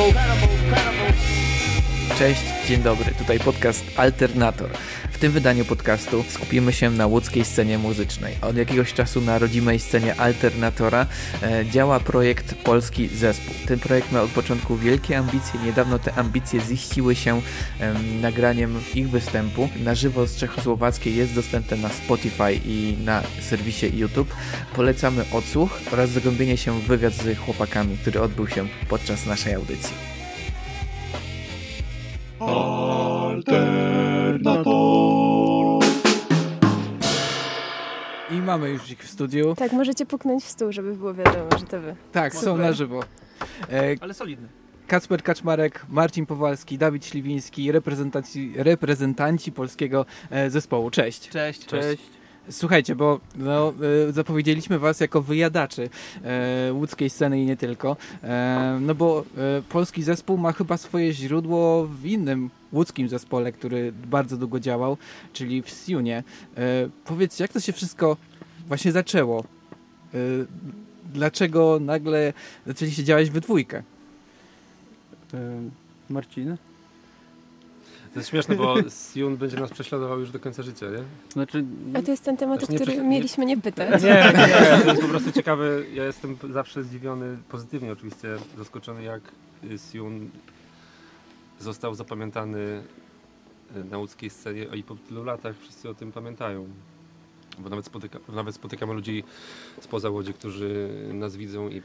Oh. Cześć, dzień dobry, tutaj podcast Alternator. W tym wydaniu podcastu skupimy się na łódzkiej scenie muzycznej. Od jakiegoś czasu na rodzimej scenie Alternatora e, działa projekt Polski Zespół. Ten projekt ma od początku wielkie ambicje. Niedawno te ambicje ziściły się nagraniem ich występu na żywo z Czechosłowackiej. Jest dostępne na Spotify i na serwisie YouTube. Polecamy odsłuch oraz zagłębienie się w wywiad z chłopakami, który odbył się podczas naszej audycji. Alternator. I mamy już ich w studiu. Tak, możecie puknąć w stół, żeby było wiadomo, że to wy. Tak, są Super. na żywo. E, Ale solidny. Kacper Kaczmarek, Marcin Powalski, Dawid Śliwiński, reprezentanci, reprezentanci polskiego e, zespołu. Cześć. Cześć. Cześć. Słuchajcie, bo no, e, zapowiedzieliśmy was jako wyjadaczy e, łódzkiej sceny i nie tylko. E, no bo e, polski zespół ma chyba swoje źródło w innym łódzkim zespole, który bardzo długo działał, czyli w Siunie. E, powiedz, jak to się wszystko właśnie zaczęło? E, dlaczego nagle zaczęliście działać we dwójkę? Marcin. To jest śmieszne, bo Sion będzie nas prześladował już do końca życia, nie? Znaczy, A to jest ten temat, o Znaczy, nie który nie- mieliśmy nie pytać. Nie, nie, to jest po prostu ciekawe. Ja jestem zawsze zdziwiony, pozytywnie oczywiście, zaskoczony jak Sion został zapamiętany y, na łódzkiej scenie a i po tylu latach wszyscy o tym pamiętają. Bo nawet, spotyka, nawet spotykamy ludzi spoza Łodzi, którzy nas widzą i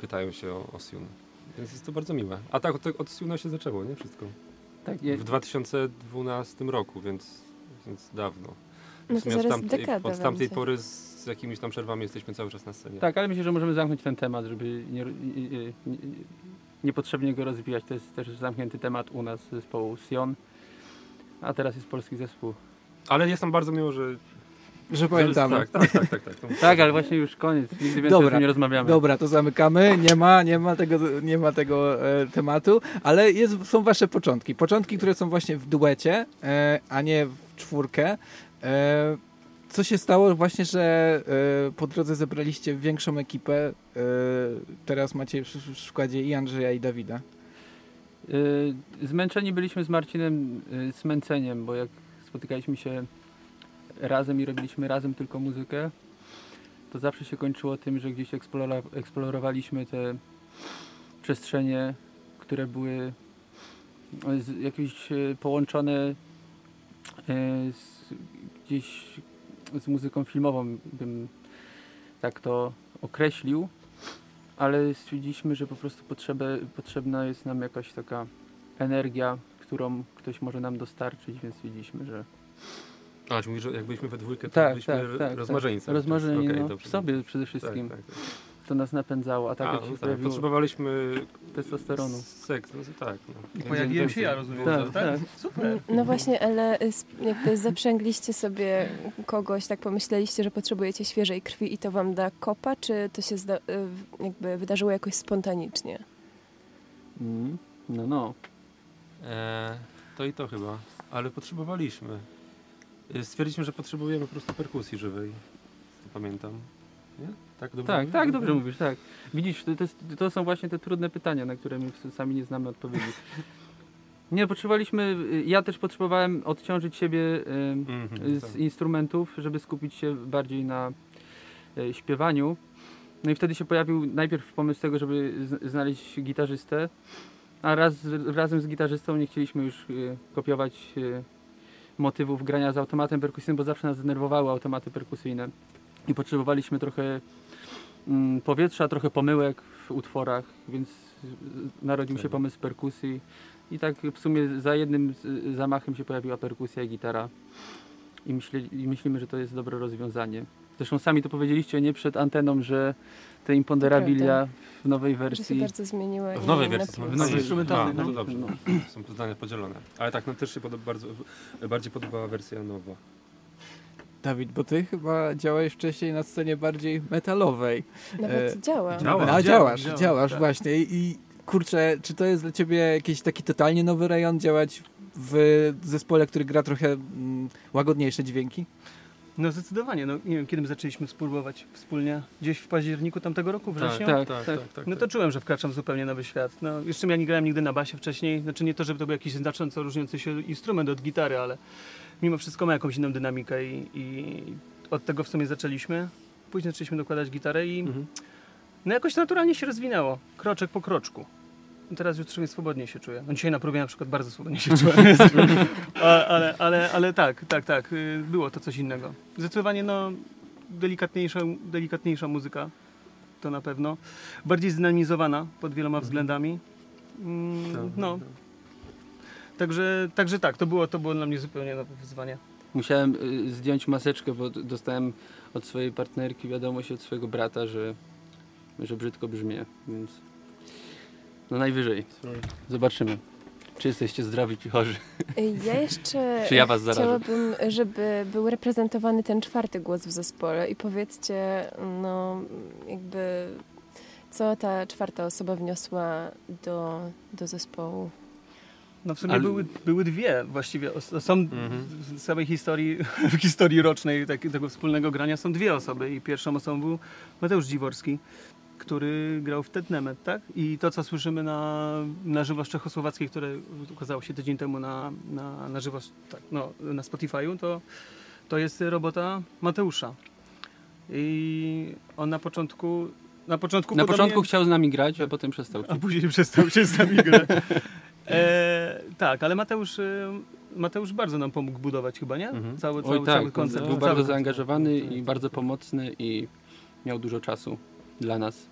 pytają się o, o Sion. Więc jest to bardzo miłe. A tak, od, od Siuna się zaczęło, nie? Wszystko. Tak, je, W 2012 roku, więc, więc dawno. No to zaraz od tamtej, dekada od tamtej będzie. pory z, z jakimiś tam przerwami jesteśmy cały czas na scenie. tak, ale myślę, że możemy zamknąć ten temat, żeby nie, nie, nie, nie, niepotrzebnie go rozwijać. To jest też zamknięty temat u nas zespołu Sion. A teraz jest polski zespół. Ale jest nam bardzo miło, że... Że pamiętamy. Tak, tak, tak. tak, tak. Tak, ale właśnie już koniec. Nigdy więcej Dobra, o tym nie rozmawiamy. Dobra, to zamykamy. Nie ma, nie ma tego, nie ma tego e, tematu, ale jest, są wasze początki. Początki, które są właśnie w duecie, e, a nie w czwórkę. E, co się stało właśnie, że e, po drodze zebraliście większą ekipę. E, teraz macie w, w składzie i Andrzeja, i Dawida. Y, Zmęczeni byliśmy z Marcinem y, zmęceniem, bo jak spotykaliśmy się razem i robiliśmy razem tylko muzykę, to zawsze się kończyło tym, że gdzieś eksplorowaliśmy te przestrzenie, które były jakieś y, połączone y, z, gdzieś z muzyką filmową, bym tak to określił ale stwierdziliśmy, że po prostu potrzebę, potrzebna jest nam jakaś taka energia, którą ktoś może nam dostarczyć, więc stwierdziliśmy, że A, czy mówisz, że jak byliśmy we dwójkę, to Tak, byliśmy tak, tak, rozmarzeńcem. tak. rozmarzeni Okej, no, w sobie przede Tak, wszystkim. tak, tak. To nas napędzało, a tak A, jak no się tak. pojawiło Potrzebowaliśmy testosteronu. seks, no to tak. No. Pojawiłem się ja, rozumiem, Tak, tak, tak? tak. Super. No właśnie, ale jakby zaprzęgliście sobie kogoś, tak pomyśleliście, że potrzebujecie świeżej krwi i to wam da kopa, czy to się y, jakby wydarzyło jakoś spontanicznie? Mm, no, no. E, to i to chyba, ale potrzebowaliśmy. E, Stwierdziliśmy, że potrzebujemy po prostu perkusji żywej. To pamiętam. Nie? Tak, dobrze Tak, tak, dobrze mówisz, tak. Widzisz, to, to, jest, to są właśnie te trudne pytania, na które my sami nie znamy odpowiedzi. Nie, potrzebowaliśmy, y, ja też potrzebowałem odciążyć siebie y, Mhm, z tak. instrumentów, żeby skupić się bardziej na śpiewaniu. No i wtedy się pojawił najpierw pomysł tego, żeby znaleźć gitarzystę, a raz, razem z gitarzystą nie chcieliśmy już kopiować motywów grania z automatem perkusyjnym, bo zawsze nas denerwowały automaty perkusyjne. I potrzebowaliśmy trochę mm, powietrza, trochę pomyłek w utworach, więc narodził się pomysł perkusji. I tak w sumie za jednym zamachem się pojawiła perkusja i gitara. I, myśli, I myślimy, że to jest dobre rozwiązanie. Zresztą sami to powiedzieliście nie przed anteną, że te imponderabilia w nowej Że się wersji. bardzo zmieniło. W nowej wersji. W nowej instrumentalnej. No, to no. dobrze. Są zdania podzielone. Ale tak, no też się podoba, bardzo, bardziej podobała wersja nowa. Dawid, bo ty chyba działałeś wcześniej na scenie bardziej metalowej. Nawet E, działa. działa. A działasz, działa, działasz tak. właśnie. I, I kurczę, czy to jest dla ciebie jakiś taki totalnie nowy rejon działać w zespole, który gra trochę mm, łagodniejsze dźwięki? No zdecydowanie, no nie wiem, kiedy my zaczęliśmy spróbować wspólnie, gdzieś w październiku tamtego roku, wrześniu? tak, tak, tak. tak, tak, No to czułem, że wkraczam w zupełnie nowy świat. No, jeszcze ja nie grałem nigdy na basie wcześniej. Znaczy nie to, żeby to był jakiś znacząco różniący się instrument od gitary, ale mimo wszystko ma jakąś inną dynamikę i, i od tego w sumie zaczęliśmy. Później zaczęliśmy dokładać gitarę i Mhm. no jakoś naturalnie się rozwinęło. Kroczek po kroczku. Teraz już trochę swobodnie się czuję. No dzisiaj na próbie na przykład bardzo swobodnie się czułem. ale, ale, ale, ale tak, tak, tak. y, Było to coś innego. Zdecydowanie no delikatniejsza, delikatniejsza muzyka. To na pewno. Bardziej zdynamizowana pod wieloma względami. Mm, Tak, no, tak. także, także tak, to było, to było dla mnie zupełnie nowe wyzwanie. Musiałem y, zdjąć maseczkę, bo dostałem od swojej partnerki wiadomość od swojego brata, że, że brzydko brzmię, więc no najwyżej. Zobaczymy, czy jesteście zdrowi, czy chorzy. Ja jeszcze Czy ja was zarażę? chciałabym, żeby był reprezentowany ten czwarty głos w zespole i powiedzcie, no jakby co ta czwarta osoba wniosła do, do zespołu. No w sumie Ale- były, były dwie właściwie. Są Mhm. w całej historii, w historii rocznej tak, tego wspólnego grania są dwie osoby i pierwszą osobą był Mateusz Dziworski, który grał w Tetnemet, tak? I to, co słyszymy na, na żywo z Czechosłowackiej, które ukazało się tydzień temu na, na, na żywo, tak, no, na Spotify'u, to, to jest robota Mateusza. I on na początku na początku Na podobnie- początku chciał z nami grać, a potem przestał. a później przestał się z nami grać. E, tak, ale Mateusz, e, Mateusz bardzo nam pomógł budować chyba, nie? Mhm. Cały, cały, Oj cały tak, koncert. był cały bardzo koncert. zaangażowany i bardzo pomocny i miał dużo czasu dla nas.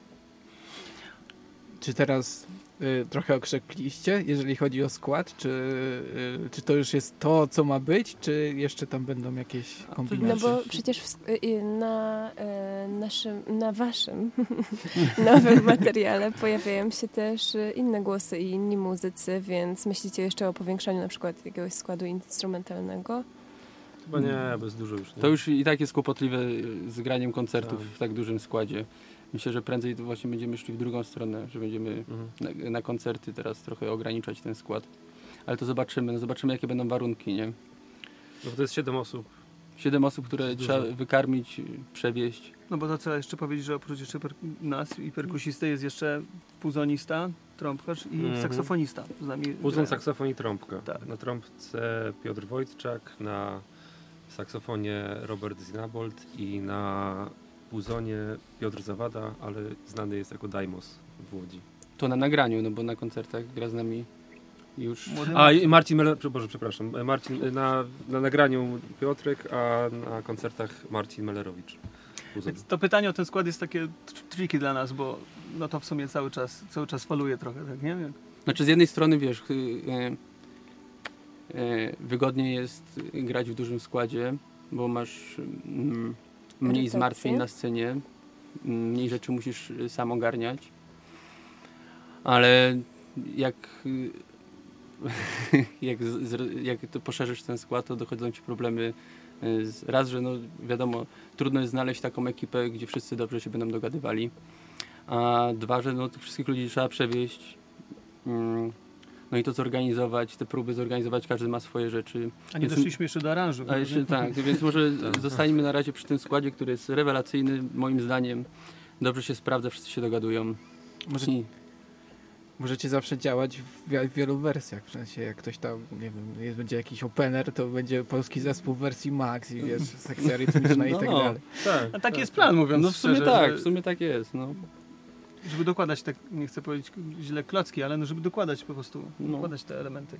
Czy teraz y, trochę okrzepiliście, jeżeli chodzi o skład? Czy, y, czy to już jest to, co ma być? Czy jeszcze tam będą jakieś No kombinacje? bo przecież w, y, na e, naszym, na waszym nowym materiale pojawiają się też y, inne głosy i inni muzycy, więc myślicie jeszcze o powiększaniu na przykład jakiegoś składu instrumentalnego? Chyba nie, bez dużo już. Nie. To już i tak jest kłopotliwe z graniem koncertów Tak. w tak dużym składzie. Myślę, że prędzej to właśnie będziemy szli w drugą stronę, że będziemy Mhm. na, na koncerty teraz trochę ograniczać ten skład. Ale to zobaczymy, no zobaczymy jakie będą warunki, nie? No to jest 7 osób. Siedem osób, które trzeba wykarmić, przewieźć. No bo to trzeba jeszcze powiedzieć, że oprócz jeszcze per- nas i perkusisty jest jeszcze puzonista, trąbkarz i Mhm. saksofonista. Z nami Puzon, grają. saksofon i trąbka. Tak. Na trąbce Piotr Wojtczak, na saksofonie Robert Zinabold i na puzonie Piotr Zawada, ale znany jest jako Daimos w Łodzi. To na nagraniu, no bo na koncertach gra z nami już. A i Marcin Meller, Boże, przepraszam, e, Marcin, e, na, na nagraniu Piotrek, a na koncertach Marcin. Więc to pytanie o ten skład jest takie tr- tricky dla nas, bo no to w sumie cały czas, cały czas faluje trochę, tak nie? Znaczy z jednej strony wiesz, y, y, y, wygodniej jest grać w dużym składzie, bo masz mm, mniej zmartwień na scenie, mm, mniej rzeczy musisz y, sam ogarniać. Ale jak, y, jak, jak to poszerzysz ten skład, to dochodzą ci problemy. y, z- Raz, że no wiadomo, trudno jest znaleźć taką ekipę, gdzie wszyscy dobrze się będą dogadywali. A dwa, że no, tych wszystkich ludzi trzeba przewieźć. No i to zorganizować, te próby zorganizować, każdy ma swoje rzeczy. A nie Więc- doszliśmy jeszcze do aranżu. A jeszcze tak, więc może Tak. zostańmy na razie przy tym składzie, który jest rewelacyjny, moim zdaniem. Dobrze się sprawdza, wszyscy się dogadują. Może, I możecie zawsze działać w, wi- w wielu wersjach. W sensie, jak ktoś tam, nie wiem, jest, będzie jakiś opener, to będzie polski zespół w wersji Max i wiesz, sekcja rytmiczna i tak No. dalej. Tak, A taki jest plan, mówiąc no w sumie szczerze, tak, że- w sumie tak jest. No. Żeby dokładać te, nie chcę powiedzieć źle klocki, ale no żeby dokładać po prostu, No. dokładać te elementy.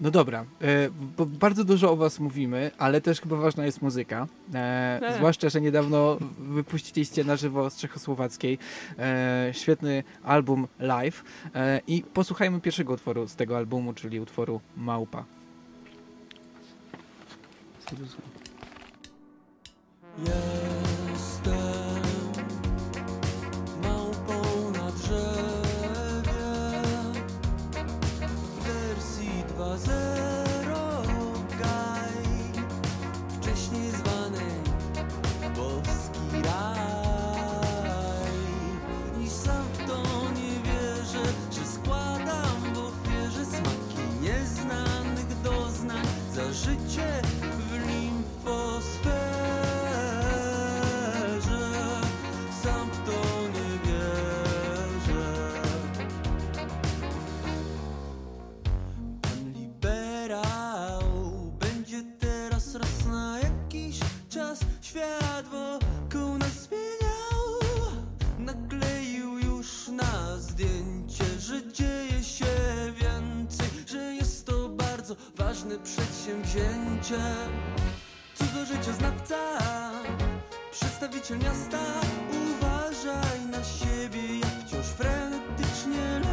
No dobra, e, bo bardzo dużo o was mówimy, ale też chyba ważna jest muzyka. E, Tak. Zwłaszcza, że niedawno wypuściliście na żywo z Czechosłowackiej e, świetny album live e, i posłuchajmy pierwszego utworu z tego albumu, czyli utworu Małpa. Jestem przedsięwzięcie Cudzożycioznawca Przedstawiciel miasta. Uważaj na siebie Jak wciąż frenetycznie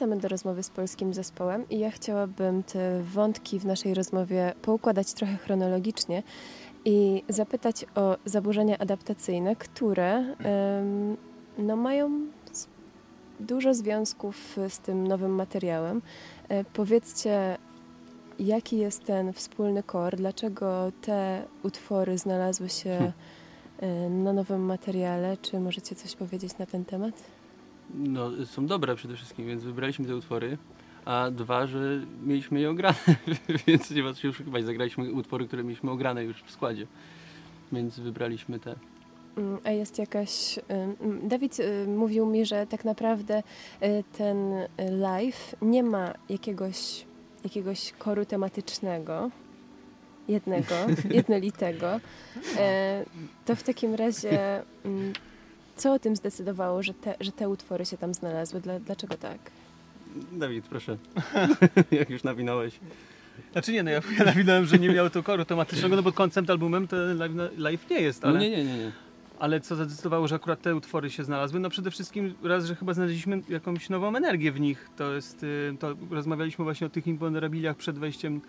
Wracamy do rozmowy z polskim zespołem i ja chciałabym te wątki w naszej rozmowie poukładać trochę chronologicznie i zapytać o zaburzenia adaptacyjne, które no, mają dużo związków z tym nowym materiałem. E, Powiedzcie, jaki jest ten wspólny kor, dlaczego te utwory znalazły się e, na nowym materiale? Czy możecie coś powiedzieć na ten temat? No, są dobre przede wszystkim, więc wybraliśmy te utwory. A dwa, że mieliśmy je ograne, więc nie ma co się oszukiwać. Zagraliśmy utwory, które mieliśmy ograne już w składzie. Więc wybraliśmy te. Mm, A jest jakaś. ym, Dawid y, mówił mi, że tak naprawdę y, ten live nie ma jakiegoś, jakiegoś koru tematycznego, jednego, jednolitego. E, To w takim razie. Co o tym zdecydowało, że te, że te utwory się tam znalazły? Dla, dlaczego tak? Dawid, proszę. Jak już nawinąłeś. Znaczy nie, no ja, ja nawinąłem, że nie miało to koru tematycznego, no bo koncept albumem to live, nie jest, ale... No nie, nie, nie, nie. Ale co zadecydowało, że akurat te utwory się znalazły? No przede wszystkim raz, że chyba znaleźliśmy jakąś nową energię w nich. To jest, y, to rozmawialiśmy właśnie o tych imponderabiliach przed wejściem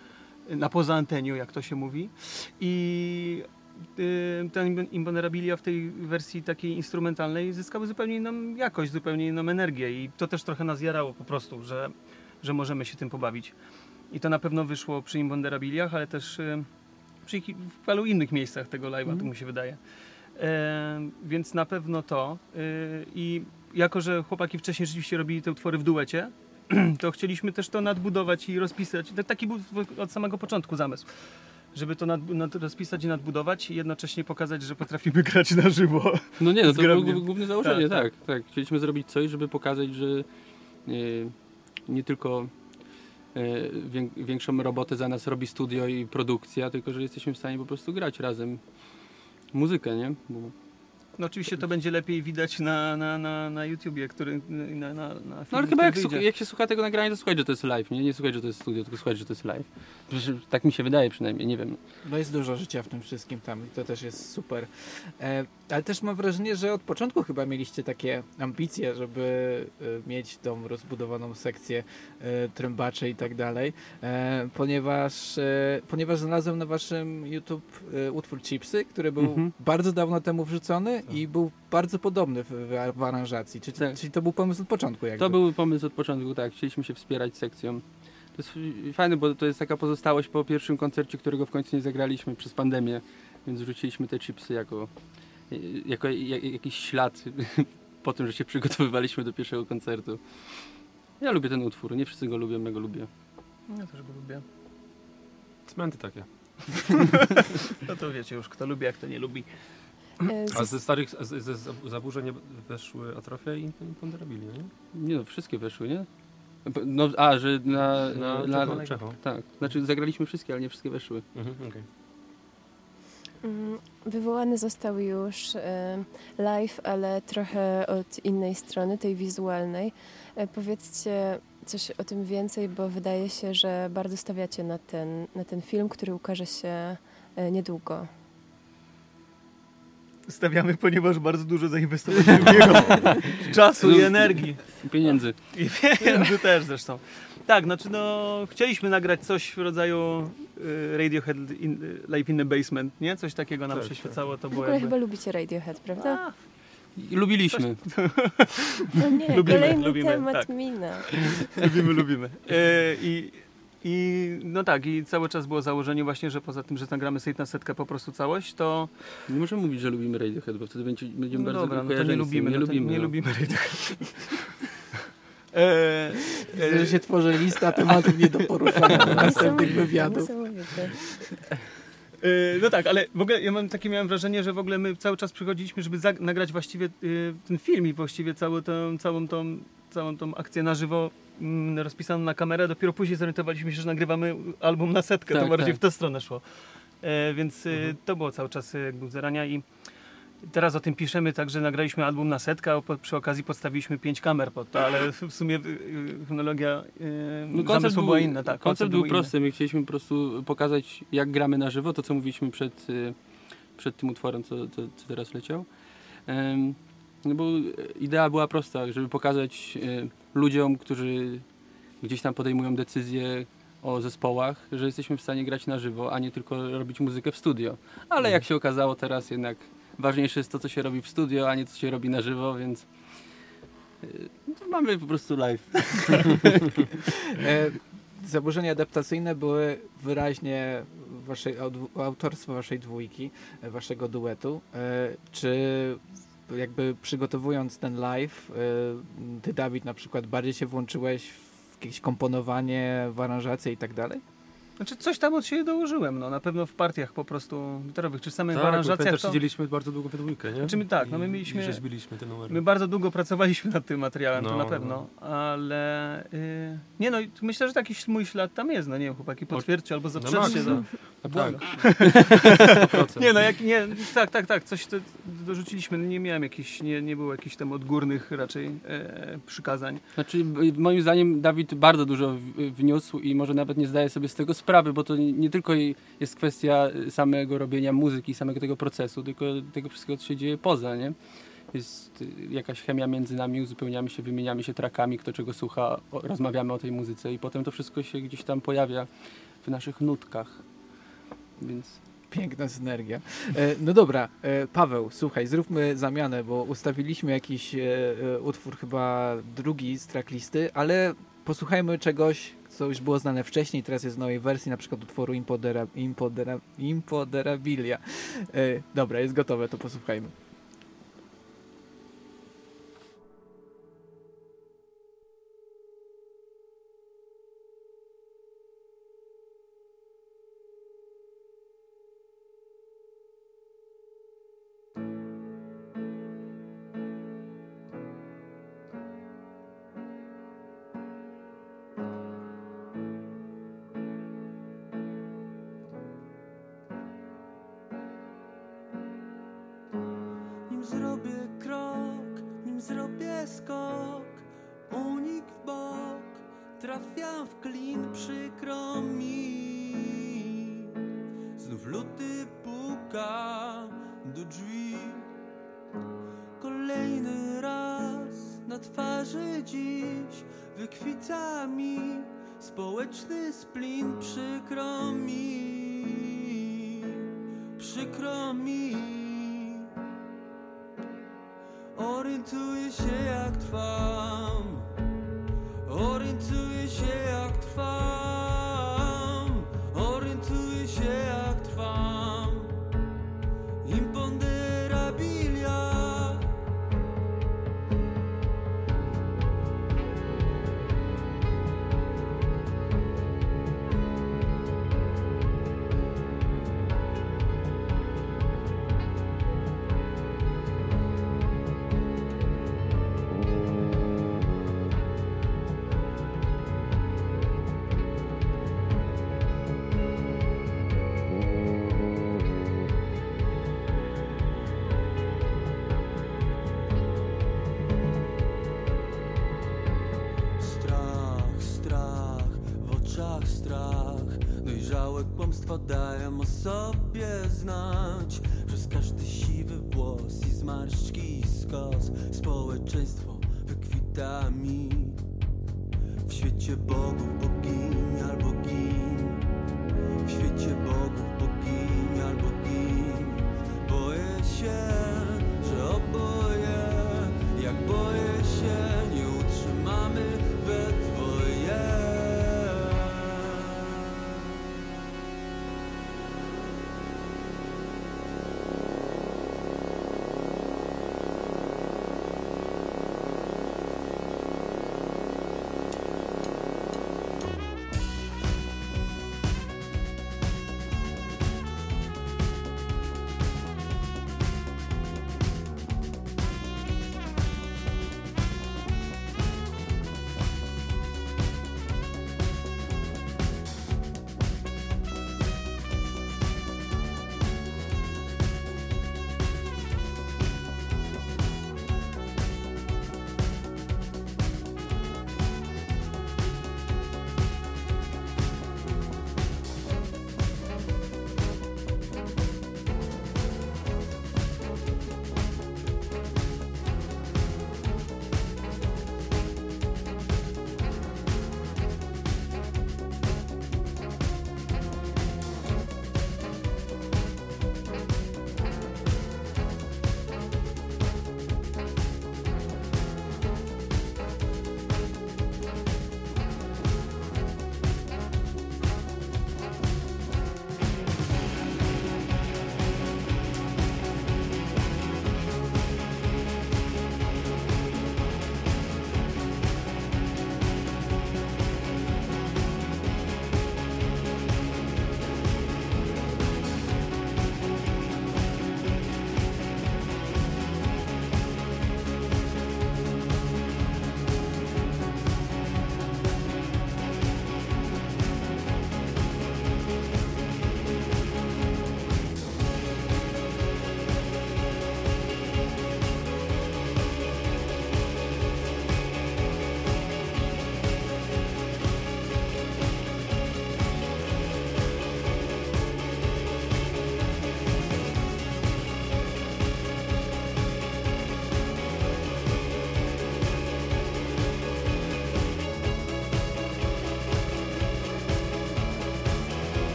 na poza anteniu, jak to się mówi. I y, te imp- imponderabilia w tej wersji takiej instrumentalnej zyskały zupełnie inną jakość, zupełnie inną energię i to też trochę nas jarało po prostu, że, że możemy się tym pobawić. I to na pewno wyszło przy imponderabiliach, ale też y, przy w paru innych miejscach tego live'a, tak mi się wydaje. E, więc na pewno to. E, I jako, że chłopaki wcześniej rzeczywiście robili te utwory w duecie, to chcieliśmy też to nadbudować i rozpisać. Tak- Taki był od samego początku zamysł. Żeby to nad, nad, rozpisać i nadbudować i jednocześnie pokazać, że potrafimy grać na żywo. No nie, no to było główne założenie, Tak, tak, tak. Chcieliśmy zrobić coś, żeby pokazać, że e, nie tylko e, wię- większą robotę za nas robi studio i produkcja, tylko że jesteśmy w stanie po prostu grać razem muzykę, nie? Bo No oczywiście to będzie lepiej widać na, na, na, na YouTubie, który na, na, na No ale filmie, chyba jak, jak się słucha tego nagrania, to słuchać, że to jest live, nie? Nie słuchać, że to jest studio, tylko słuchać, że to jest live. Przecież tak mi się wydaje przynajmniej, nie wiem. No jest dużo życia w tym wszystkim tam i to też jest super. E, ale też mam wrażenie, że od początku chyba mieliście takie ambicje, żeby e, mieć tą rozbudowaną sekcję e, trębaczy i tak dalej, e, ponieważ, e, ponieważ znalazłem na waszym YouTube e, utwór Chipsy, który był Mhm. bardzo dawno temu wrzucony i był bardzo podobny w, w, w aranżacji. Czyli, tak. czyli to był pomysł od początku jakby. To był pomysł od początku, tak. Chcieliśmy się wspierać sekcją. To jest fajne, bo to jest taka pozostałość po pierwszym koncercie, którego w końcu nie zagraliśmy przez pandemię, więc rzuciliśmy te chipsy jako, e, jako e, jak, jakiś ślad po tym, że się przygotowywaliśmy do pierwszego koncertu. Ja lubię ten utwór, nie wszyscy go lubią, ja go lubię. Ja też go lubię. Cmenty takie. no to wiecie już, kto lubi, a kto nie lubi. Mhm. E, z... A ze starych z, ze zaburzeń weszły atrofia i imponderabilia, nie? Nie, no, wszystkie weszły, nie? No, a, że na... Na, na, na Tak, znaczy zagraliśmy wszystkie, ale nie wszystkie weszły. Mhm, okay. Mm, Wywołany został już e, live, ale trochę od innej strony, tej wizualnej. E, powiedzcie coś o tym więcej, bo wydaje się, że bardzo stawiacie na ten, na ten film, który ukaże się niedługo stawiamy, ponieważ bardzo dużo zainwestowaliśmy w jego czasu i energii. i Pieniędzy. I pieniędzy też zresztą. Tak, znaczy no, chcieliśmy nagrać coś w rodzaju y, Radiohead in, Live in the Basement, nie? Coś takiego nam tak, przeświecało. Tak. To w jakby... chyba lubicie Radiohead, prawda? A. I lubiliśmy. No nie, lubimy, kolejny lubimy, temat tak. mina. Lubimy, lubimy. Y, I i no tak, i cały czas było założenie właśnie, że poza tym, że nagramy set na setkę po prostu całość, to... Nie możemy mówić, że lubimy Radiohead, bo wtedy będzie, będziemy no bardzo dobra, no to nie no lubimy, nie no lubimy, no. lubimy Radiohead. E, e, że się tworzy lista tematów nie do poruszania na następnych wywiadów. E, no tak, ale w ogóle ja mam takie miałem wrażenie, że w ogóle my cały czas przychodziliśmy, żeby nagrać właściwie ten film i właściwie całą tą, całą tą całą tą akcję na żywo mm, rozpisaną na kamerę, dopiero później zorientowaliśmy się, że nagrywamy album na setkę, Tak, to bardziej tak. w tę stronę szło. E, więc e, mhm. to było cały czas e, jakby zarania i teraz o tym piszemy, także nagraliśmy album na setkę, a po, przy okazji podstawiliśmy pięć kamer pod to, ale w sumie e, chronologia no, koncept był, była inna. Tak, koncept, był inny. prosty. My chcieliśmy po prostu pokazać, jak gramy na żywo, to co mówiliśmy przed, e, przed tym utworem, co, co, co teraz leciał. No bo idea była prosta, żeby pokazać e, ludziom, którzy gdzieś tam podejmują decyzje o zespołach, że jesteśmy w stanie grać na żywo, a nie tylko robić muzykę w studio. Ale jak się okazało teraz jednak ważniejsze jest to, co się robi w studio, a nie co się robi na żywo, więc e, no mamy po prostu live. E, zaburzenia adaptacyjne były wyraźnie waszej, autorstwo waszej dwójki, waszego duetu. Czy jakby przygotowując ten live, y, ty Dawid na przykład bardziej się włączyłeś w jakieś komponowanie, w aranżację i tak dalej? Znaczy coś tam od siebie dołożyłem, no na pewno w partiach po prostu gitarowych, czy samych tak, aranżacjach. Tak, to... siedzieliśmy bardzo długo we dwójkę, nie? Znaczy my tak, no my mieliśmy... I rzeźbiliśmy te numery. My bardzo długo pracowaliśmy nad tym materiałem, no, to na no, pewno, no. ale... Y, nie no, myślę, że taki mój ślad tam jest, no nie wiem, chłopaki, potwierdźcie albo no zaprzeczcie. No, no, no. Tak. No. nie no, jak, nie, tak, tak, tak, coś... To, dorzuciliśmy. Nie miałem jakichś, nie, nie było jakichś tam odgórnych raczej e, przykazań. Znaczy moim zdaniem Dawid bardzo dużo wniósł i może nawet nie zdaje sobie z tego sprawy, bo to nie tylko jest kwestia samego robienia muzyki, samego tego procesu, tylko tego wszystkiego, co się dzieje poza, nie? Jest y, jakaś chemia między nami, uzupełniamy się, wymieniamy się trakami, kto czego słucha, o, rozmawiamy o tej muzyce i potem to wszystko się gdzieś tam pojawia w naszych nutkach. Więc Piękna synergia. E, no dobra, e, Paweł, słuchaj, zróbmy zamianę, bo ustawiliśmy jakiś e, utwór, chyba drugi z tracklisty, ale posłuchajmy czegoś, co już było znane wcześniej, teraz jest w nowej wersji, na przykład utworu Impodera, Impodera, Impoderabilia. Dobra, jest gotowe, to posłuchajmy. krok, nim zrobię skok. Unik w bok, trafiam w klin, przykro mi. Znów luty puka do drzwi. Kolejny raz na twarzy dziś Wykwita mi społeczny splin, przykro mi. Przykro mi. into your shack far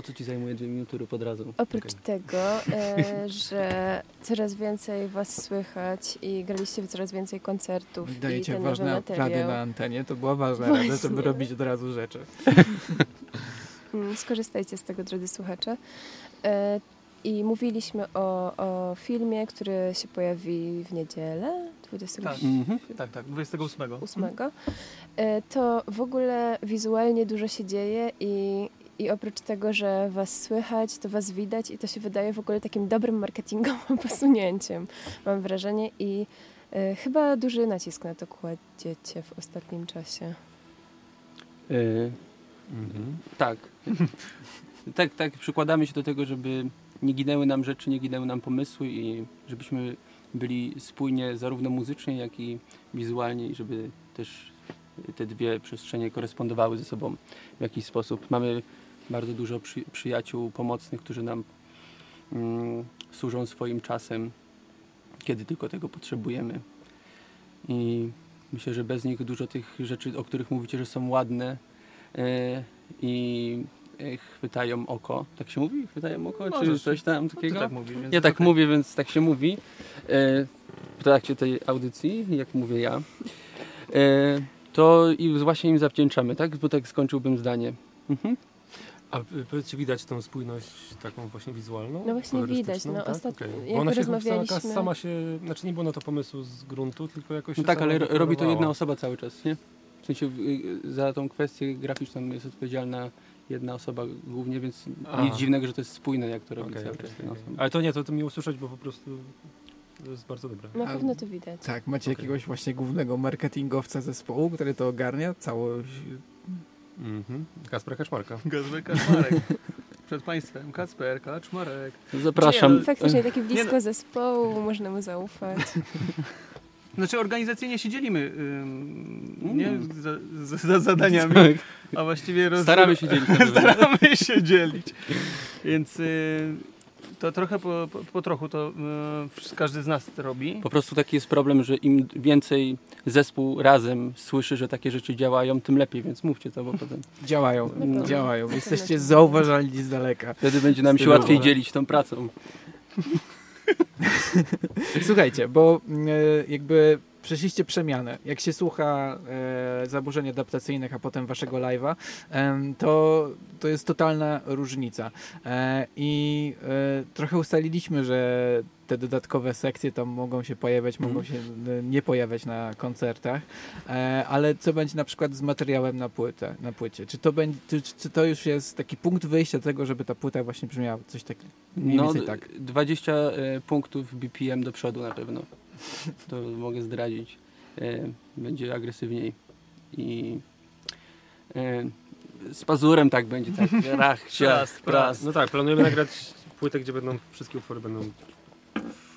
To, co ci zajmuje dwie minuty, rób od razu. Oprócz Okej. tego, e, że coraz więcej was słychać i graliście w coraz więcej koncertów i Dajecie ten nowy ważne rady na antenie, to była ważna rada, żeby Właśnie. robić od razu rzeczy. Mm, Skorzystajcie z tego, drodzy słuchacze. E, I mówiliśmy o, o filmie, który się pojawi w niedzielę, 28. Mhm. Tak, tak, 28. E, To w ogóle wizualnie dużo się dzieje i, i oprócz tego, że was słychać, to was widać i to się wydaje w ogóle takim dobrym marketingowym posunięciem, mam wrażenie. I e, chyba duży nacisk na to kładziecie w ostatnim czasie. Y, Mhm. tak. tak. Tak, przykładamy się do tego, żeby nie ginęły nam rzeczy, nie ginęły nam pomysły i żebyśmy byli spójnie zarówno muzycznie, jak i wizualnie i żeby też te dwie przestrzenie korespondowały ze sobą w jakiś sposób. Mamy bardzo dużo przy, przyjaciół pomocnych, którzy nam mm, służą swoim czasem, kiedy tylko tego potrzebujemy. I myślę, że bez nich dużo tych rzeczy, o których mówicie, że są ładne e, i e, chwytają oko. Tak się mówi? Chwytają oko? Możesz. Czy coś tam No, takiego? tak mówisz, więc Ja tak okej. mówię, więc tak się mówi e, w trakcie tej audycji, jak mówię ja. To i właśnie im zawdzięczamy, tak? Bo tak skończyłbym zdanie. Mhm. A powiedzcie, widać tą spójność taką właśnie wizualną? No właśnie widać, no tak? ostatnio- jak Bo ona się chyba rozmawialiśmy- sama się, znaczy nie było na to pomysłu z gruntu, tylko jakoś No tak, ale ro- robi to jedna osoba cały czas, nie? W sensie y, za tą kwestię graficzną jest odpowiedzialna jedna osoba głównie, więc A. nic dziwnego, że to jest spójne, jak to robi Okej, cały czas osoba. Ale to nie, to, to miło słyszeć, bo po prostu to jest bardzo dobre. Na pewno to widać. Tak, macie jakiegoś właśnie głównego marketingowca zespołu, który to ogarnia, całość. Mhm. Kasper Kaczmarka. Gazby Kaczmarek. Przed Państwem Kacper Kaczmarek. Zapraszam. Czy- Faktycznie taki blisko no- zespołu, można mu zaufać. Znaczy organizacyjnie się dzielimy, ym, nie? Mm. Za, za, za zadaniami, a właściwie roz... Staramy się dzielić. staramy się dzielić. Więc y, to trochę po, po, po trochu to y, każdy z nas to robi. Po prostu taki jest problem, że im więcej zespół razem słyszy, że takie rzeczy działają, tym lepiej, więc mówcie to, bo potem Działają, pewno. działają. Jesteście zauważalni z daleka. wtedy będzie nam się łatwiej dzielić tą pracą. Słuchajcie, bo e, jakby przeszliście przemianę. Jak się słucha e, zaburzeń adaptacyjnych, a potem waszego live'a, em, to, to jest totalna różnica. E, I e, trochę ustaliliśmy, że te dodatkowe sekcje tam mogą się pojawiać, mogą się e, nie pojawiać na koncertach, e, ale co będzie na przykład z materiałem na płytę, na płycie? Czy to, będzie, czy, czy to już jest taki punkt wyjścia do tego, żeby ta płyta właśnie brzmiała coś tak mniej No, tak? 20 e, punktów BPM do przodu na pewno. To mogę zdradzić. E, Będzie agresywniej. I e, z pazurem tak będzie, tak. Rach, ciach, prast. No tak, planujemy nagrać płytę, gdzie będą wszystkie utwory będą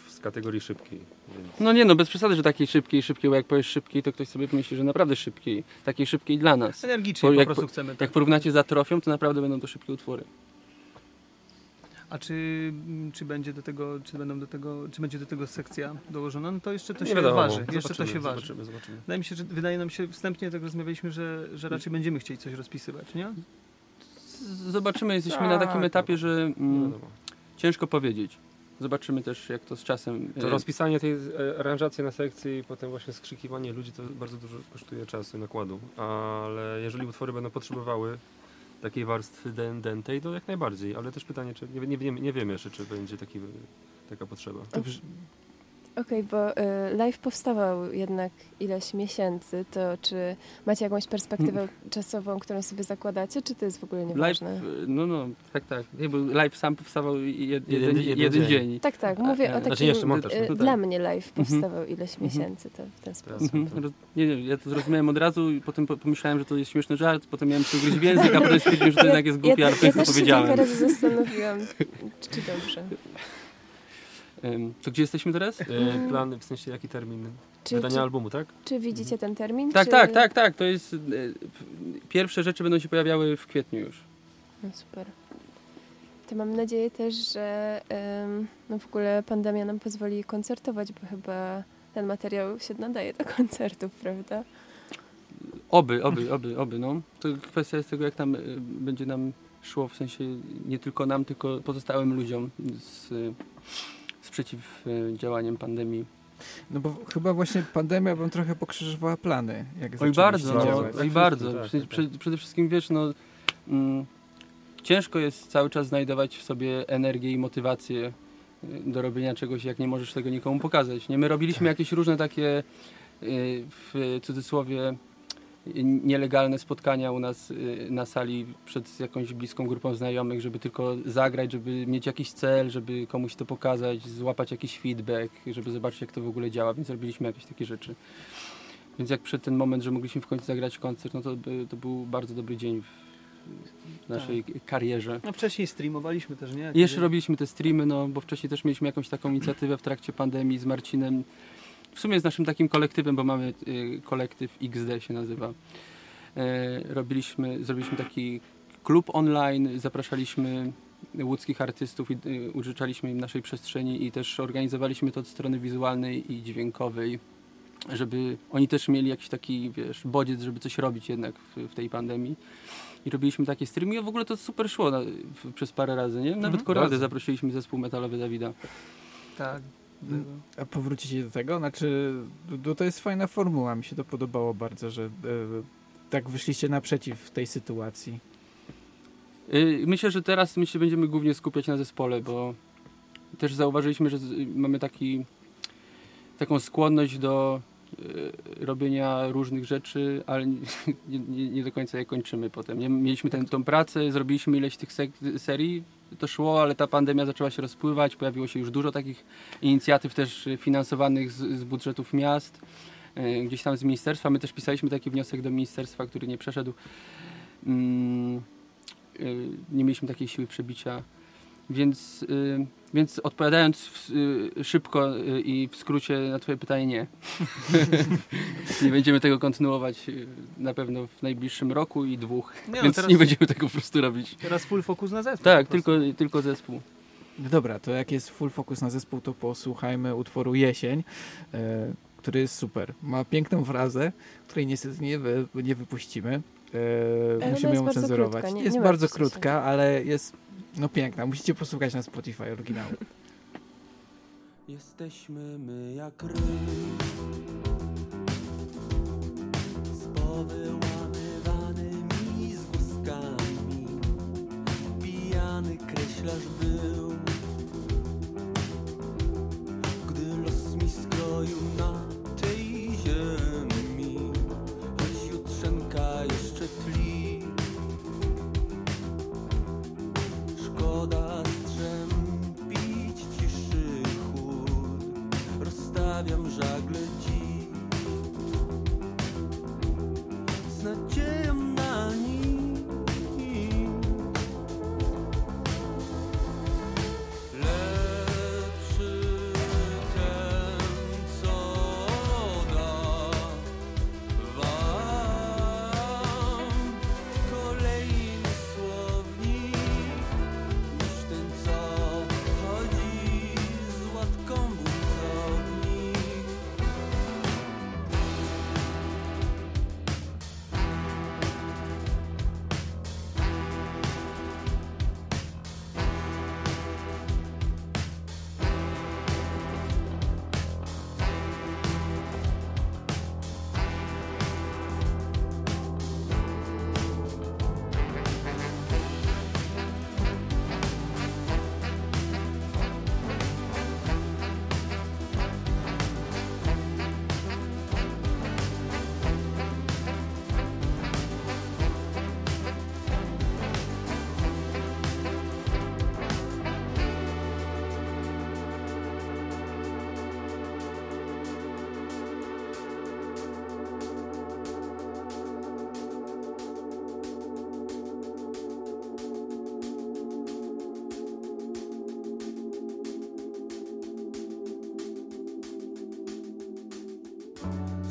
z kategorii szybkiej. Więc No nie no, bez przesady, że takiej szybkiej, szybkiej, bo jak powiesz szybkiej, to ktoś sobie pomyśli, że naprawdę szybkiej. Takiej szybkiej dla nas. Energicznie Bo po jak prostu po- chcemy. Tak. Jak porównacie z atrofią, to naprawdę będą to szybkie utwory. A czy, mm, czy będzie do tego, czy będą do tego, czy będzie do tego sekcja dołożona? No to jeszcze to nie się wiadomo, waży. Jeszcze to zobaczymy, się waży. Zobaczymy, zobaczymy. Wydaje mi się, że wydaje nam się, wstępnie tak rozmawialiśmy, że, że raczej będziemy chcieli coś rozpisywać, nie? Zobaczymy, jesteśmy na Tak, takim no. etapie, że mm, ciężko powiedzieć. Zobaczymy też, jak to z czasem. To e, rozpisanie tej e, aranżacji na sekcji i potem właśnie skrzykiwanie ludzi to bardzo dużo kosztuje czasu i nakładu. Ale jeżeli utwory będą potrzebowały takiej warstwy dętej, to jak najbardziej. Ale też pytanie, czy nie, nie, nie wiemy jeszcze, czy będzie taki, taka potrzeba. To Okej, bo y, live powstawał jednak ileś miesięcy, to czy macie jakąś perspektywę czasową, którą sobie zakładacie, czy to jest w ogóle Live, nieważne? e, no no, tak, tak. Nie, bo live sam powstawał jed, jeden, Jeden- jeden, jeden dzień. dzień. Tak, tak, mówię e, o znaczy takim, jeszcze montaż, y, no tak. dla mnie live Mhm. powstawał ileś Mhm. miesięcy to w ten sposób. Roz- Nie, nie, ja to zrozumiałem od razu i potem po- pomyślałem, że to jest śmieszny żart, potem miałem się ugryźć w język, a potem stwierdziłem, że to jednak jest głupie, ja, ale to ja jest też to się kilka powiedziałem. razy zastanowiłam, czy dobrze. To gdzie jesteśmy teraz? E, Plan, w sensie jaki termin Czy, wydania czy, albumu, tak? czy widzicie ten termin? Tak, czy... tak, tak, tak, to jest... e, Pierwsze rzeczy będą się pojawiały w kwietniu już. No super. To mam nadzieję też, że no w ogóle pandemia nam pozwoli koncertować, bo chyba ten materiał się nadaje do koncertów, prawda? Oby, oby, oby, oby, no. To kwestia jest tego, jak tam y, będzie nam szło, w sensie nie tylko nam, tylko pozostałym ludziom z przeciwdziałaniem pandemii. No bo chyba właśnie pandemia wam trochę pokrzyżowała plany. Jak Oj bardzo, no, działać. oj bardzo. Tak, sensie tak, Przede, wszystkim wiesz, no mm, ciężko jest cały czas znajdować w sobie energię i motywację y, do robienia czegoś, jak nie możesz tego nikomu pokazać. Nie, my robiliśmy jakieś różne takie y, w cudzysłowie y, nielegalne spotkania u nas y, na sali przed jakąś bliską grupą znajomych, żeby tylko zagrać, żeby mieć jakiś cel, żeby komuś to pokazać, złapać jakiś feedback, żeby zobaczyć jak to w ogóle działa, więc robiliśmy jakieś takie rzeczy. Więc jak przed ten moment, że mogliśmy w końcu zagrać koncert, no to, to był bardzo dobry dzień w, naszej karierze. No wcześniej streamowaliśmy też, nie? I jeszcze robiliśmy te streamy, no bo wcześniej też mieliśmy jakąś taką inicjatywę w trakcie pandemii z Marcinem. W sumie z naszym takim kolektywem, bo mamy y, kolektyw XD się nazywa. E, robiliśmy, zrobiliśmy taki klub online, zapraszaliśmy łódzkich artystów i y, użyczaliśmy im naszej przestrzeni i też organizowaliśmy to od strony wizualnej i dźwiękowej, żeby oni też mieli jakiś taki, wiesz, bodziec, żeby coś robić jednak w, w tej pandemii. I robiliśmy takie streamy i w ogóle to super szło na, w, przez parę razy, nie? Nawet Mhm. Bardzo. zaprosiliśmy zespół metalowy Dawida. Tak. A powrócicie do tego? Znaczy, to, jest fajna formuła. Mi się to podobało bardzo, że e, tak wyszliście naprzeciw tej sytuacji. Y, Myślę, że teraz my się będziemy głównie skupiać na zespole, bo też zauważyliśmy, że mamy taki, taką skłonność do y, robienia różnych rzeczy, ale nie, nie, nie do końca je kończymy potem. Mieliśmy tę pracę, zrobiliśmy ileś tych serii, to szło, ale ta pandemia zaczęła się rozpływać, pojawiło się już dużo takich inicjatyw też finansowanych z, z budżetów miast, y, gdzieś tam z ministerstwa. My też pisaliśmy taki wniosek do ministerstwa, który nie przeszedł. Mm, y, nie mieliśmy takiej siły przebicia. Więc, y, więc odpowiadając w, y, szybko y, i w skrócie na Twoje pytanie, nie. nie będziemy tego kontynuować na pewno w najbliższym roku i dwóch. Nie, no więc teraz- nie będziemy tego po prostu robić. Teraz full focus na zespół. Tak, tylko, tylko zespół. No dobra, to jak jest full focus na zespół, to posłuchajmy utworu Jesień, e, który jest super. Ma piękną frazę, której niestety nie, wy, nie wypuścimy. Ona musimy ją cenzurować. krótka, nie- jest nie bardzo krótka, ale jest no piękna. Musicie posłuchać na Spotify oryginału. Jesteśmy my jak ryb Z powyłamywanymi zgłoskami Pijany kreślarz był you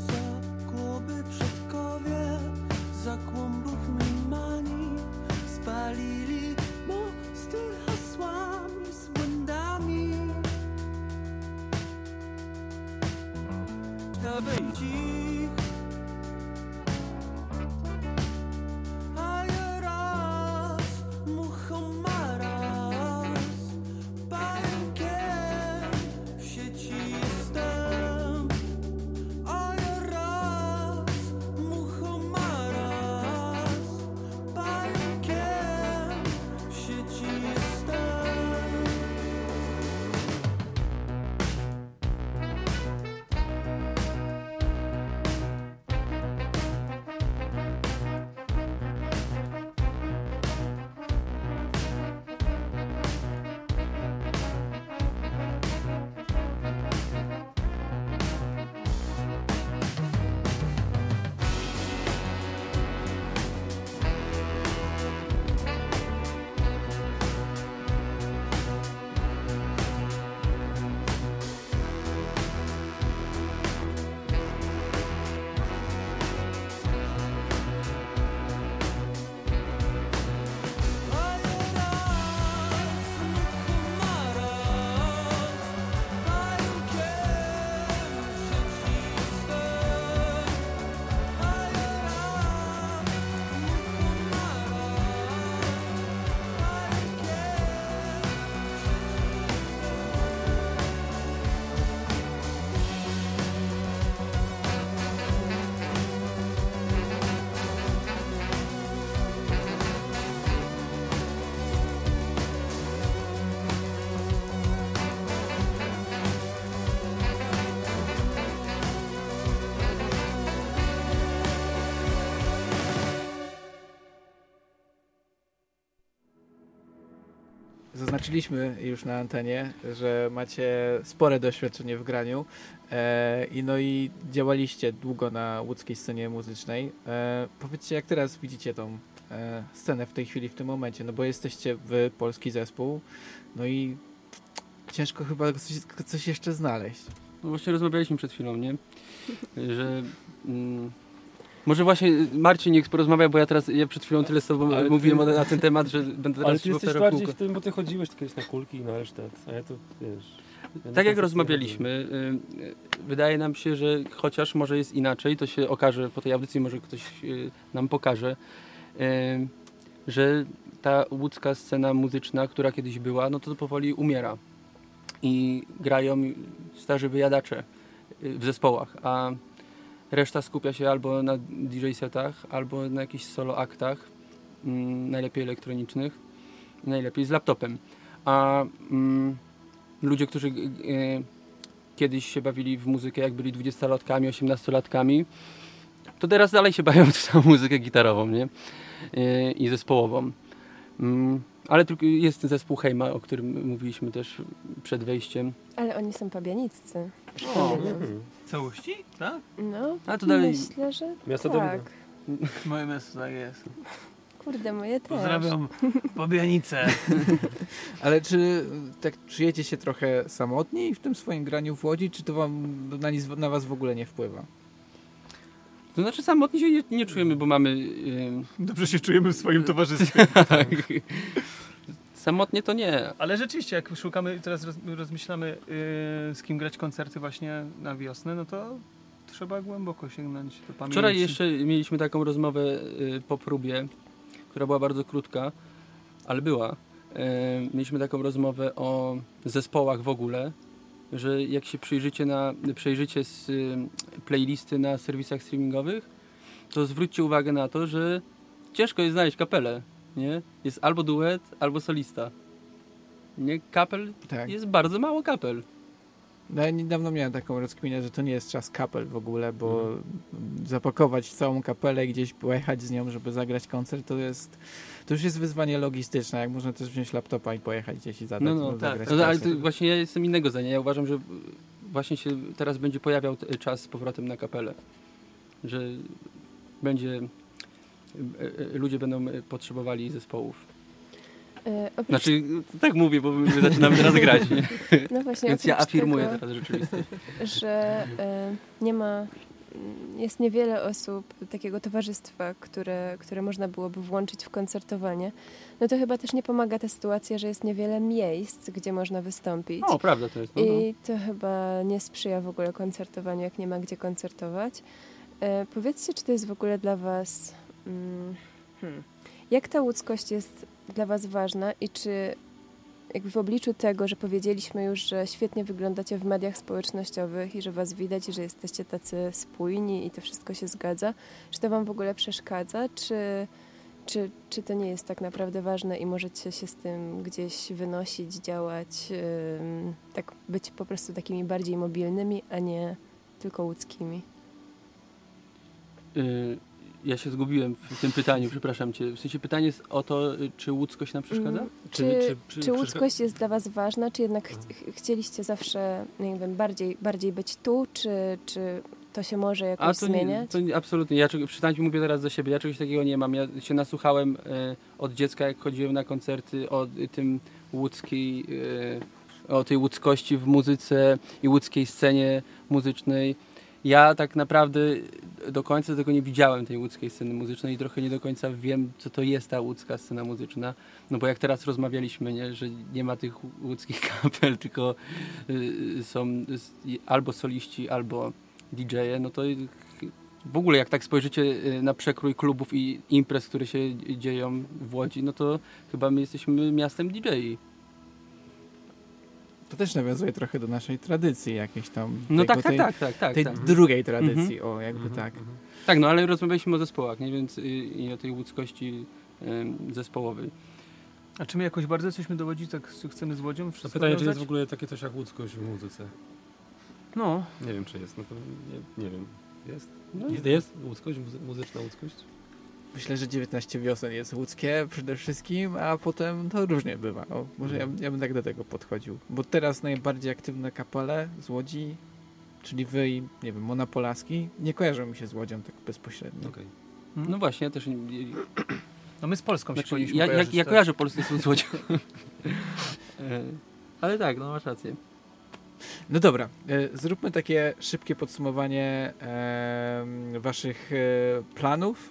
zaznaczyliśmy już na antenie, że macie spore doświadczenie w graniu e, i no i działaliście długo na łódzkiej scenie muzycznej. E, powiedzcie, jak teraz widzicie tą e, scenę w tej chwili, w tym momencie, no bo jesteście w polski zespół, no i ciężko chyba coś, coś jeszcze znaleźć. No właśnie rozmawialiśmy przed chwilą, nie? Że... Mm, może właśnie Marcin niech porozmawia, bo ja teraz, ja przed chwilą tyle z tobą Ale ty- mówiłem o- na ten temat, że będę Ale teraz ty się jesteś bardziej kółko. w tym, bo ty chodziłeś kiedyś na kulki i na resztę, a ja to wiesz... ja Tak jak rozmawialiśmy, y, y, wydaje nam się, że chociaż może jest inaczej, to się okaże po tej audycji, może ktoś y, nam pokaże, że ta łódzka scena muzyczna, która kiedyś była, no to powoli umiera. I grają starzy wyjadacze w zespołach, a reszta skupia się albo na DJ setach, albo na jakichś solo aktach, mm, najlepiej elektronicznych, najlepiej z laptopem. A mm, ludzie, którzy e, kiedyś się bawili w muzykę, jak byli 20-latkami, 18-latkami, to teraz dalej się bawią w tą muzykę gitarową, nie? E, I zespołową. Mm, ale tylko jest zespół Hejma, o którym mówiliśmy też przed wejściem. Ale oni są pabianiccy. O. Mhm. Całości? Tak? No, A to dalej- myślę, że Miasto tak. Moje miasto tak jest. Kurde, moje też. Pozdrawiam Pobianice. Ale czy tak czujecie się trochę samotni w tym swoim graniu w Łodzi, czy to wam na, nic, na was w ogóle nie wpływa? To znaczy samotnie się nie, nie czujemy, bo mamy... e, Dobrze się czujemy w swoim towarzystwie. samotnie to nie. Ale rzeczywiście, jak szukamy, teraz roz, rozmyślamy, yy, z kim grać koncerty właśnie na wiosnę, no to trzeba głęboko sięgnąć do pamięci. Wczoraj jeszcze mieliśmy taką rozmowę y, po próbie, która była bardzo krótka, ale była. Y, Mieliśmy taką rozmowę o zespołach w ogóle, że jak się przyjrzycie, na, przyjrzycie z y, playlisty na serwisach streamingowych, to zwróćcie uwagę na to, że ciężko jest znaleźć kapelę. Nie? Jest albo duet, albo solista. Nie? Kapel Tak. jest bardzo mało kapel. No, ja niedawno miałem taką rozkminę, że to nie jest czas kapel w ogóle, bo zapakować całą kapelę i gdzieś pojechać z nią, żeby zagrać koncert, to jest to już jest wyzwanie logistyczne, jak można też wziąć laptopa i pojechać gdzieś i zadać, No, no, tak. No, ale właśnie ja jestem innego zdania. Ja uważam, że właśnie się teraz będzie pojawiał czas z powrotem na kapelę. Że będzie. Ludzie będą e, potrzebowali zespołów. E, oprócz, Znaczy, tak mówię, bo my zaczynamy teraz grać, nie? no właśnie, więc ja afirmuję tego, teraz rzeczywistość. że e, nie ma, jest niewiele osób takiego towarzystwa, które, które można byłoby włączyć w koncertowanie, no to chyba też nie pomaga ta sytuacja, że jest niewiele miejsc, gdzie można wystąpić. O, prawda to jest. No, no. I to chyba nie sprzyja w ogóle koncertowaniu, jak nie ma gdzie koncertować. E, powiedzcie, czy to jest w ogóle dla Was. Mm, hmm, jak ta łódzkość jest dla Was ważna i czy jakby w obliczu tego, że powiedzieliśmy już, że świetnie wyglądacie w mediach społecznościowych i że Was widać że jesteście tacy spójni i to wszystko się zgadza, czy to Wam w ogóle przeszkadza, czy, czy, czy to nie jest tak naprawdę ważne i możecie się z tym gdzieś wynosić, działać, ym, tak być po prostu takimi bardziej mobilnymi, a nie tylko łódzkimi? Y, Ja się zgubiłem w tym pytaniu, przepraszam cię. W sensie pytanie jest o to, czy łódzkość nam przeszkadza? Mm, Czy- Czy, czy- czy, łódzkość jest dla Was ważna, czy jednak ch ch chcieliście zawsze, nie wiem, bardziej, bardziej być tu, czy, czy to się może jakoś A to nie, zmieniać? to nie, absolutnie. Ja przynajmniej mówię teraz za siebie. Ja czegoś takiego nie mam. Ja się nasłuchałem e, od dziecka, jak chodziłem na koncerty o tym łódzkiej, e, o tej łódzkości w muzyce i łódzkiej scenie muzycznej. Ja tak naprawdę do końca tego nie widziałem, tej łódzkiej sceny muzycznej i trochę nie do końca wiem, co to jest ta łódzka scena muzyczna. No bo jak teraz rozmawialiśmy, nie, że nie ma tych łódzkich kapel, tylko y, są albo soliści, albo DJ-e, no to w ogóle jak tak spojrzycie y, na przekrój klubów i imprez, które się dzieją w Łodzi, no to chyba my jesteśmy miastem DJ-i. To też nawiązuje trochę do naszej tradycji jakiejś tam. No tego- tak, tak, tej, tak, tak, tak. tej tak. drugiej tradycji, o jakby Mhm, tak. mhm. Tak, no ale rozmawialiśmy o zespołach, nie? Więc y, i o tej łódzkości y, zespołowej. A czy my jakoś bardzo jesteśmy dowodzić, tak chcemy z Łodzią To wszystko pytanie, czy jest w ogóle takie coś jak łódzkość w muzyce? No, Nie wiem, czy jest. No to nie, nie wiem. Jest? No, Jest, jest łódzkość, muzy- muzyczna łódzkość? Myślę, że 19 wiosen jest łódzkie przede wszystkim, a potem to różnie bywa. O, może ja, ja bym tak do tego podchodził. Bo teraz najbardziej aktywne kapele z Łodzi, czyli wy i, nie wiem, Mona Polaski, nie kojarzą mi się z Łodzią tak bezpośrednio. Okej. No właśnie, ja też nie, No my z Polską się znaczy, powinniśmy ja, ja, kojarzyć, ja tak? kojarzę Polskę z Łódzką. E, Ale tak, no masz rację. No dobra, e, zróbmy takie szybkie podsumowanie waszych e, planów,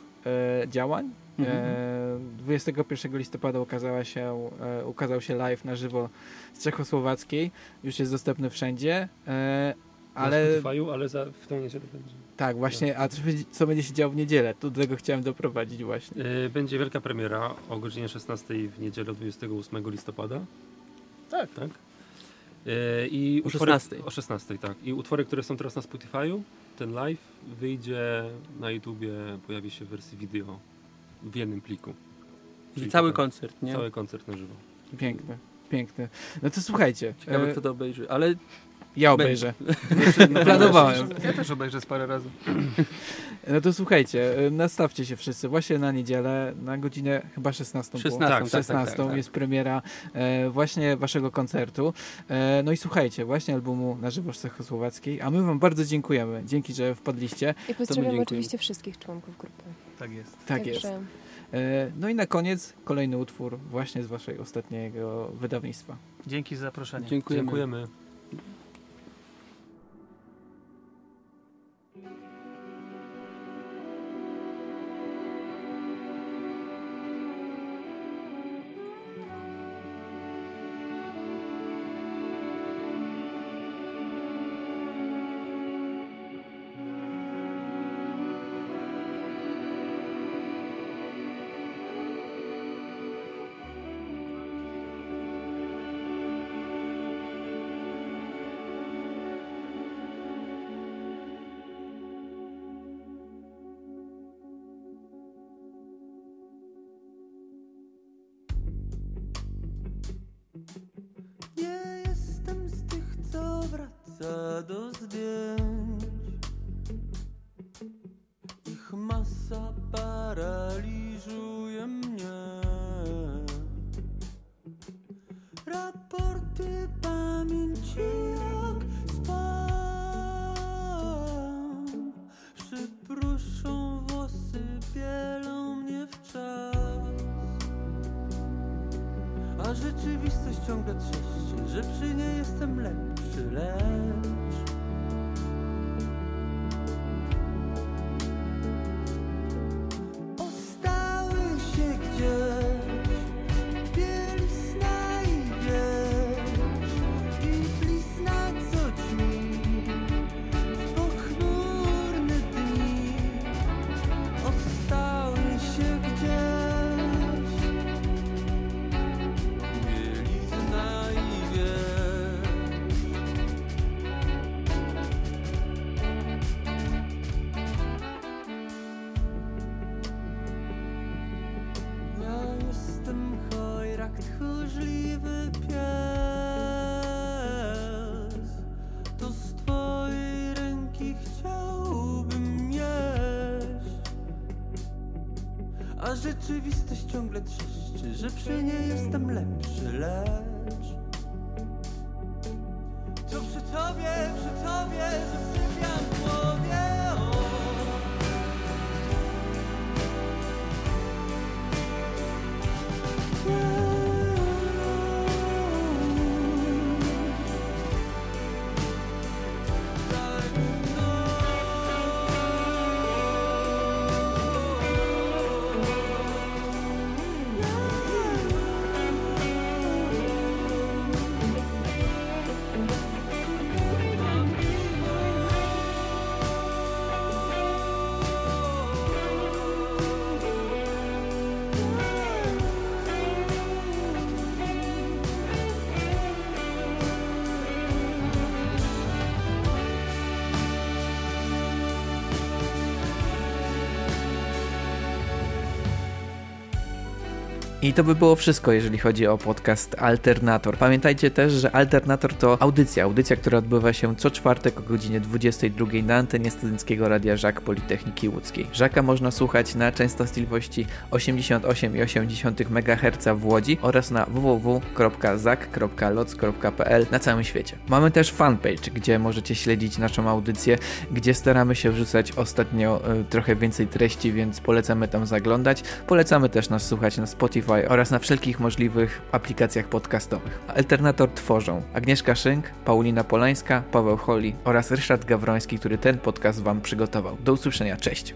działań. Mhm. E, 21 listopada ukazała się, e, ukazał się live na żywo z Czechosłowackiej. Już jest dostępny wszędzie. E, ale Na Spotify'u, ale za, w tą niedzielę będzie. tak, właśnie, a co, będzie- co będzie się działo w niedzielę? To do tego chciałem doprowadzić właśnie. E, Będzie wielka premiera o godzinie 16 w niedzielę 28 listopada. Tak. tak. E, I O utwory- 16. O 16, tak. I utwory, które są teraz na Spotify'u, ten live wyjdzie na YouTubie, pojawi się w wersji wideo w jednym pliku. Czyli cały tak, koncert, nie? Cały koncert na żywo. Piękne, piękne. No to słuchajcie, Ciekawe e, kto to obejrzy, ale ja obejrzę. Planowałem. Ja też obejrzę z parę razy. No to słuchajcie, y, nastawcie się wszyscy właśnie na niedzielę, na godzinę chyba 16. było? 16, tak, tak, 16 tak, tak. jest premiera e, właśnie waszego koncertu. E, no i słuchajcie, właśnie albumu na żywo z Czechosłowackiej, a my wam bardzo dziękujemy. Dzięki, że wpadliście. I pozdrawiam oczywiście wszystkich członków grupy. Tak jest. Tak Także jest. E, no i na koniec kolejny utwór właśnie z waszej ostatniego wydawnictwa. Dzięki za zaproszenie. dziękujemy. Dziękujemy. Wraca do A rzeczywistość ciągle trzeszczy, że przy niej jestem lepszy, lecz I to by było wszystko, jeżeli chodzi o podcast Alternator. Pamiętajcie też, że Alternator to audycja, audycja, która odbywa się co czwartek o godzinie 22 na antenie studenckiego radia Żak Politechniki Łódzkiej. Żaka można słuchać na częstotliwości 88,8 MHz w Łodzi oraz na www.zak.loc.pl na całym świecie. Mamy też fanpage, gdzie możecie śledzić naszą audycję, gdzie staramy się wrzucać ostatnio y, trochę więcej treści, więc polecamy tam zaglądać. Polecamy też nas słuchać na Spotify oraz na wszelkich możliwych aplikacjach podcastowych. Alternator tworzą Agnieszka Szynk, Paulina Polańska, Paweł Holly oraz Ryszard Gawroński, który ten podcast Wam przygotował. Do usłyszenia, cześć!